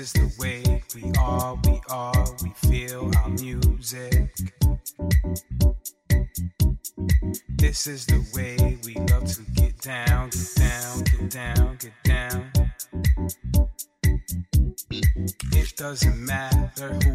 Is the way we are, we are, we feel our music. This is the way we love to get down, get down, get down, get down. It doesn't matter who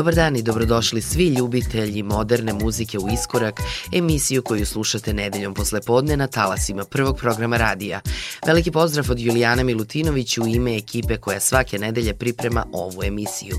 Dobar dan i dobrodošli svi ljubitelji moderne muzike u Iskorak, emisiju koju slušate nedeljom posle podne na talasima prvog programa radija. Veliki pozdrav od Julijana Milutinović u ime ekipe koja svake nedelje priprema ovu emisiju.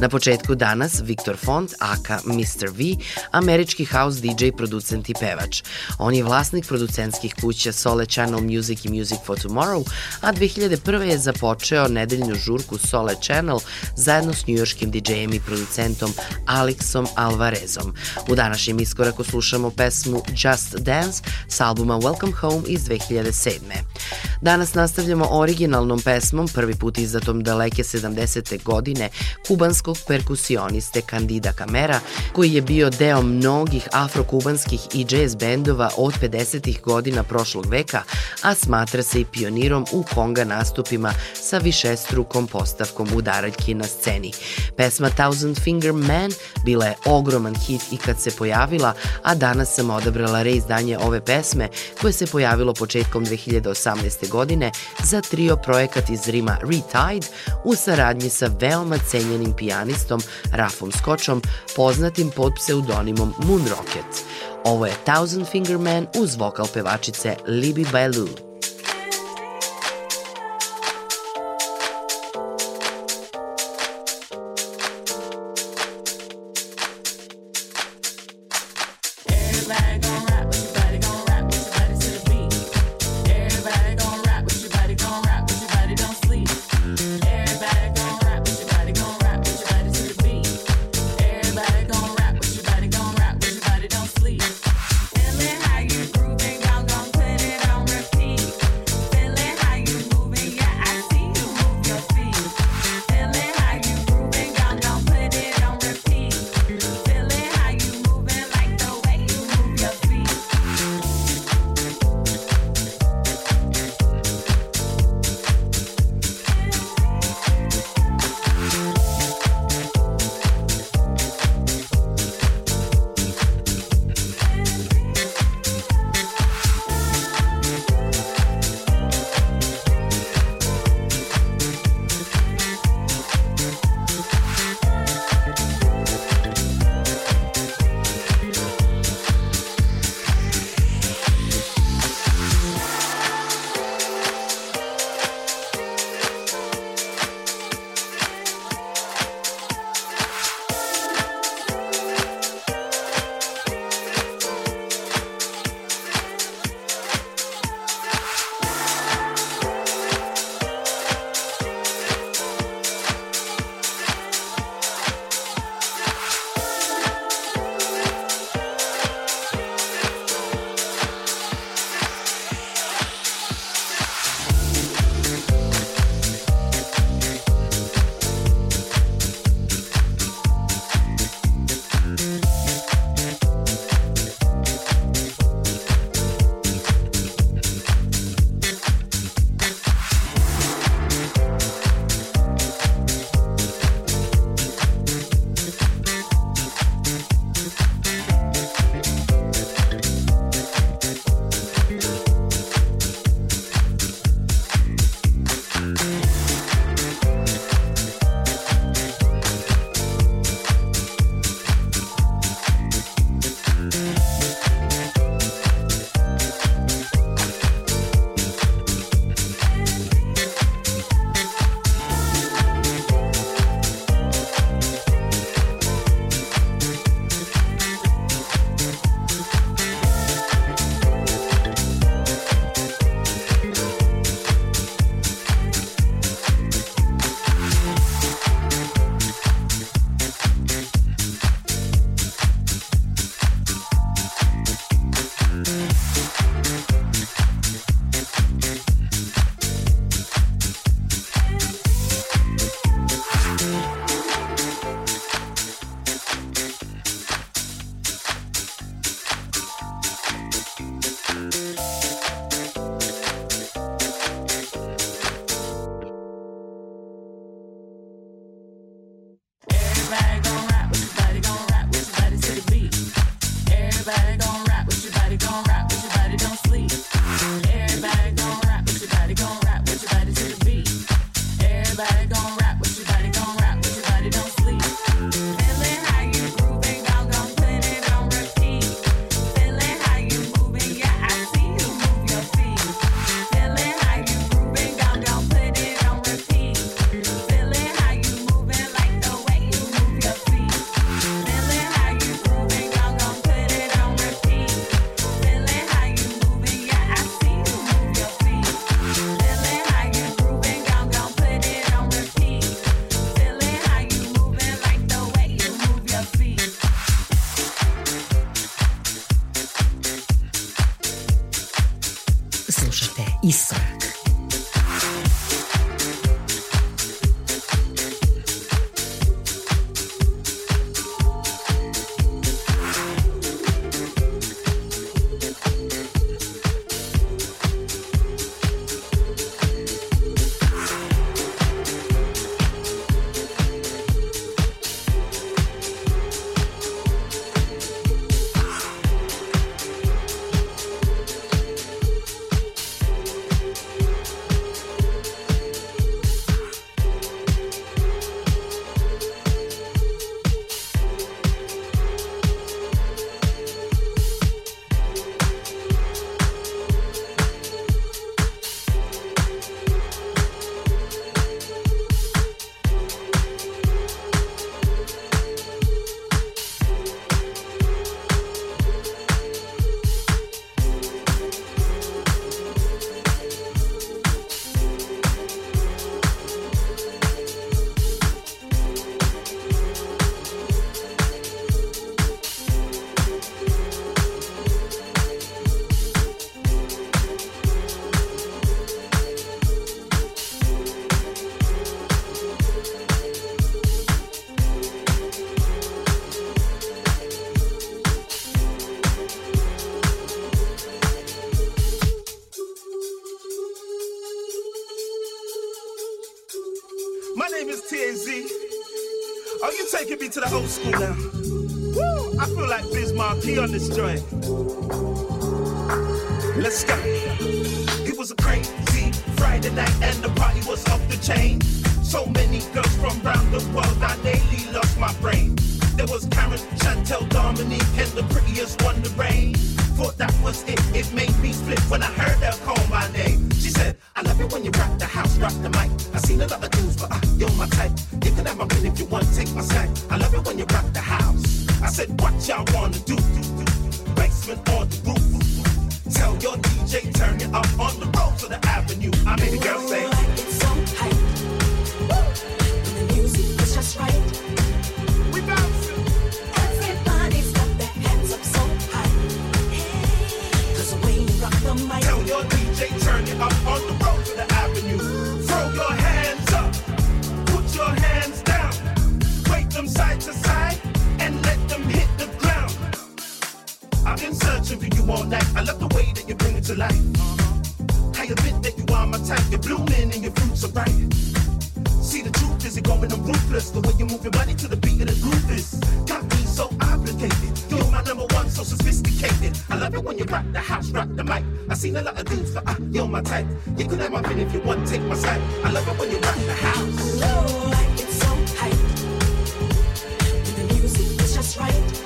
Na početku danas Viktor Font, aka Mr. V, američki house DJ, producent i pevač. On je vlasnik producentskih kuća Sole Channel Music i Music for Tomorrow, a 2001. je započeo nedeljnu žurku Sole Channel zajedno s njujorškim DJ-em i producentom producentom Alexom Alvarezom. U današnjem iskoraku slušamo pesmu Just Dance s albuma Welcome Home iz 2007. Danas nastavljamo originalnom pesmom, prvi put izdatom daleke 70. godine, kubanskog perkusioniste Candida Camera, koji je bio deo mnogih afrokubanskih i jazz bendova od 50. godina prošlog veka, a smatra se i pionirom u konga nastupima sa višestrukom postavkom udaraljki na sceni. Pesma Thousand Finger Man bila je ogroman hit i kad se pojavila, a danas sam odabrala reizdanje ove pesme koje se pojavilo početkom 2018. godine za trio projekat iz Rima Retide u saradnji sa veoma cenjenim pijanistom Rafom Skočom, poznatim pod pseudonimom Moon Rocket. Ovo je Thousand Finger Man uz vokal pevačice Libby Bailu. this joint. Let's go. It was a crazy Friday night and the party was off the chain. So many girls from around the world, I daily lost my brain. There was Karen, Chantel, Dominique, and the prettiest one, the rain. Thought that was it, it made me split when I heard her call my name. She said, I love it when you rock the house, rock the mic. I seen a lot of dudes, but uh, you're my type. You can have my ring if you want, take my side. I love it when you rock the house. I said, what y'all wanna do? Basement on the roof. Tell your DJ turn it up on the road to the avenue. I made the girl say, it's so the music is just right. We. Everybody's got their hands up so high. Cause rock the mic. Tell your DJ turn it up you all night. I love the way that you bring it to life. Uh-huh. I admit that you are my type. You're blooming and your fruits are ripe. See the truth is it going I'm ruthless. The way you move your body to the beat of the groove is got me so obligated. You're my number one, so sophisticated. I love it when you rock the house, rock the mic. I seen a lot of dudes, but I, you're my type. You can have my pin if you want, take my side. I love it when you rock the house. Hello, I get so hyped. The music is just right.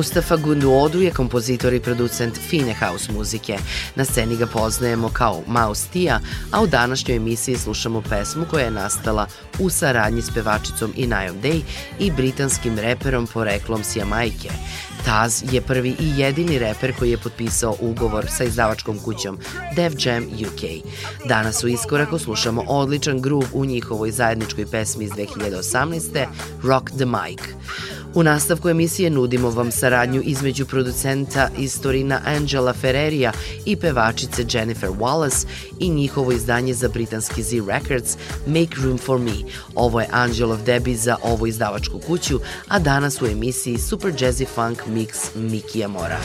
Mustafa Gunduodu je kompozitor i producent fine house muzike. Na sceni ga poznajemo kao Maus Tija, a u današnjoj emisiji slušamo pesmu koja je nastala u saradnji s pevačicom Inayom Day i britanskim reperom poreklom s Jamajke. Taz je prvi i jedini reper koji je potpisao ugovor sa izdavačkom kućom Def Jam UK. Danas u Iskoraku slušamo odličan groove u njihovoj zajedničkoj pesmi iz 2018. Rock the Mic. U nastavku emisije nudimo vam saradnju između producenta iz Torina Angela Ferrerija i pevačice Jennifer Wallace i njihovo izdanje za britanski Z Records Make Room for Me. Ovo je Angelov debi za ovu izdavačku kuću, a danas u emisiji Super Jazzy Funk Mix Mikija Mora.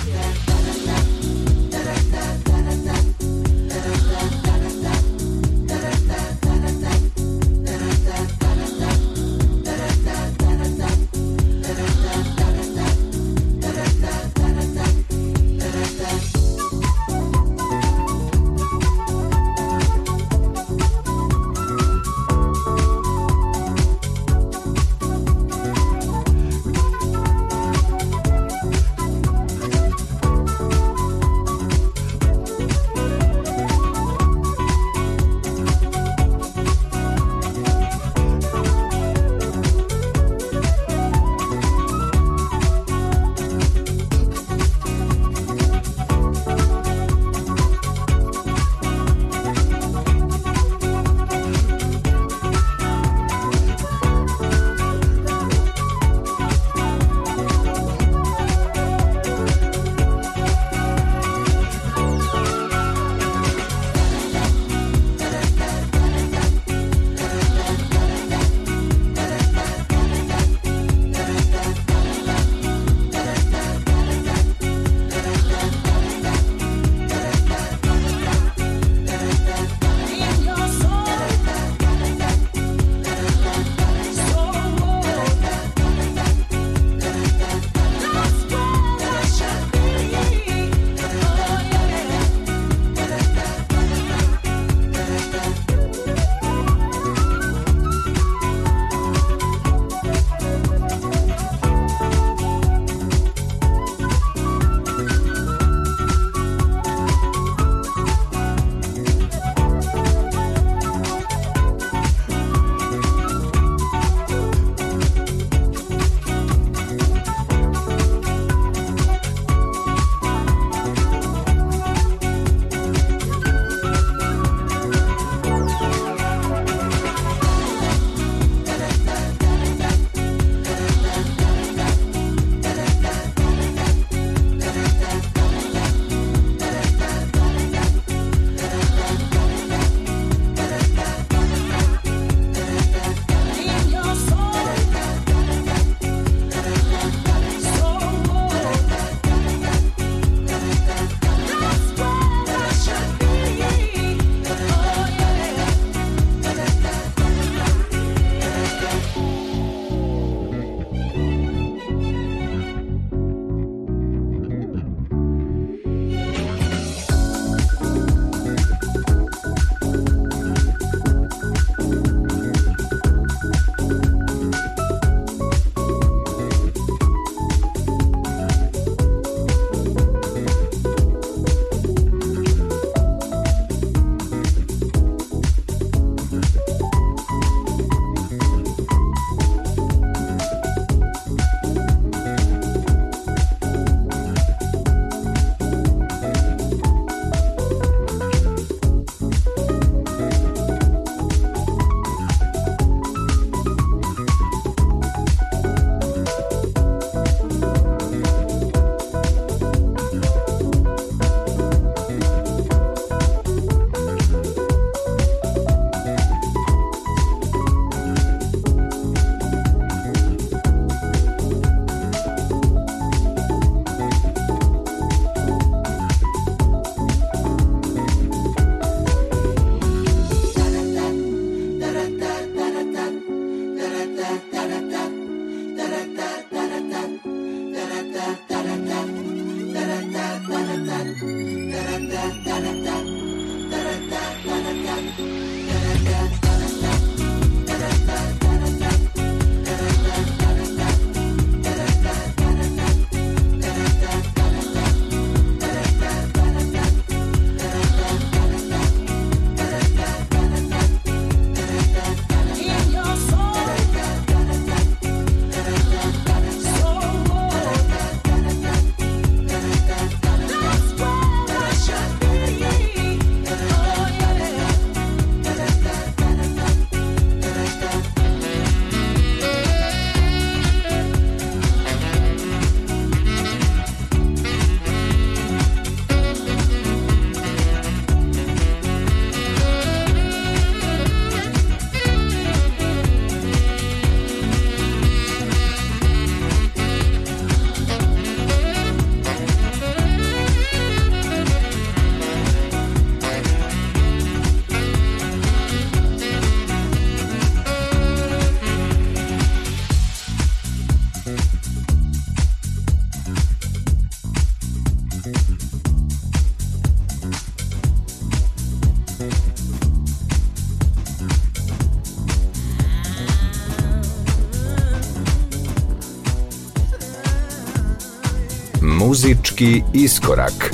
Muzički iskorak.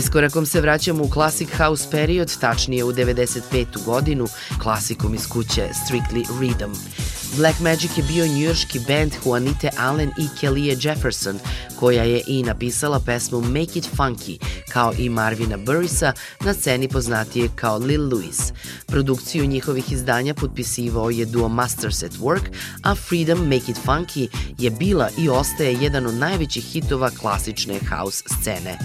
Iskorakom se vraćamo u Classic House period, tačnije u 95. godinu, klasikom iz kuće Strictly Rhythm. Black Magic je bio njujorški band Juanite Allen i Kelly Jefferson, koja je i napisala pesmu Make It Funky, kao i Marvina Burrisa, na sceni poznatije kao Lil Louis. Produkciju njihovih izdanja potpisivao je duo Masters at Work, a Freedom Make It Funky je bila i ostaje jedan od najvećih hitova klasične house scene.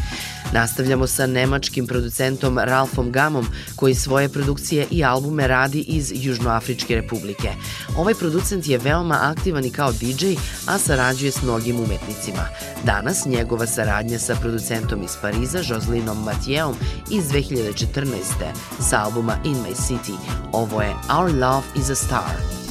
Nastavljamo sa nemačkim producentom Ralfom Gamom, koji svoje produkcije i albume radi iz Južnoafričke republike. Ovaj producent je veoma aktivan i kao DJ, a sarađuje s mnogim umetnicima. Danas njegova saradnja sa producentom iz Pariza, Joslinom Matijeom, iz 2014. sa albuma In My City. Ovo je Our Love is a Star.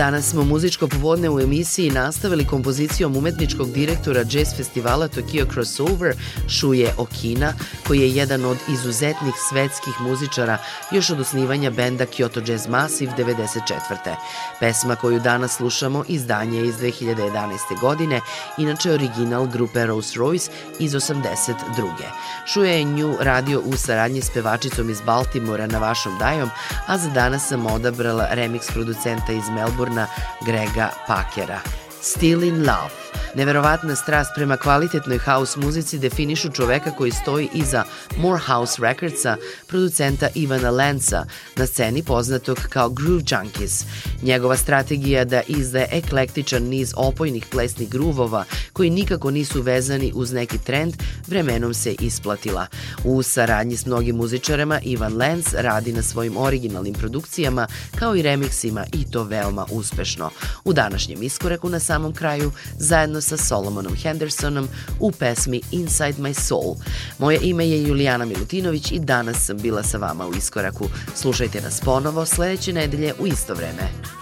Danas smo muzičko povodne u emisiji nastavili kompozicijom umetničkog direktora jazz festivala Tokyo Crossover Shuje Okina, koji je jedan od izuzetnih svetskih muzičara još od osnivanja benda Kyoto Jazz Massive 94. Pesma koju danas slušamo izdanje je iz 2011. godine, inače original grupe Rolls Royce iz 82. Shuje je nju radio u saradnji s pevačicom iz Baltimora na vašom dajom, a za danas sam odabrala remix producenta iz Melbourna Grega Pakera. Still in Love. Neverovatna strast prema kvalitetnoj house muzici definišu čoveka koji stoji iza More House Recordsa, producenta Ivana Lenca, na sceni poznatog kao Groove Junkies. Njegova strategija da izdaje eklektičan niz opojnih plesnih gruvova koji nikako nisu vezani uz neki trend, vremenom se isplatila. U saradnji s mnogim muzičarima Ivan Lenz radi na svojim originalnim produkcijama kao i remiksima i to veoma uspešno. U današnjem iskoraku na samom kraju zajedno sa Solomonom Hendersonom u pesmi Inside My Soul. Moje ime je Julijana Milutinović i danas sam bila sa vama u iskoraku. Slušajte nas ponovo sledeće nedelje u isto vreme.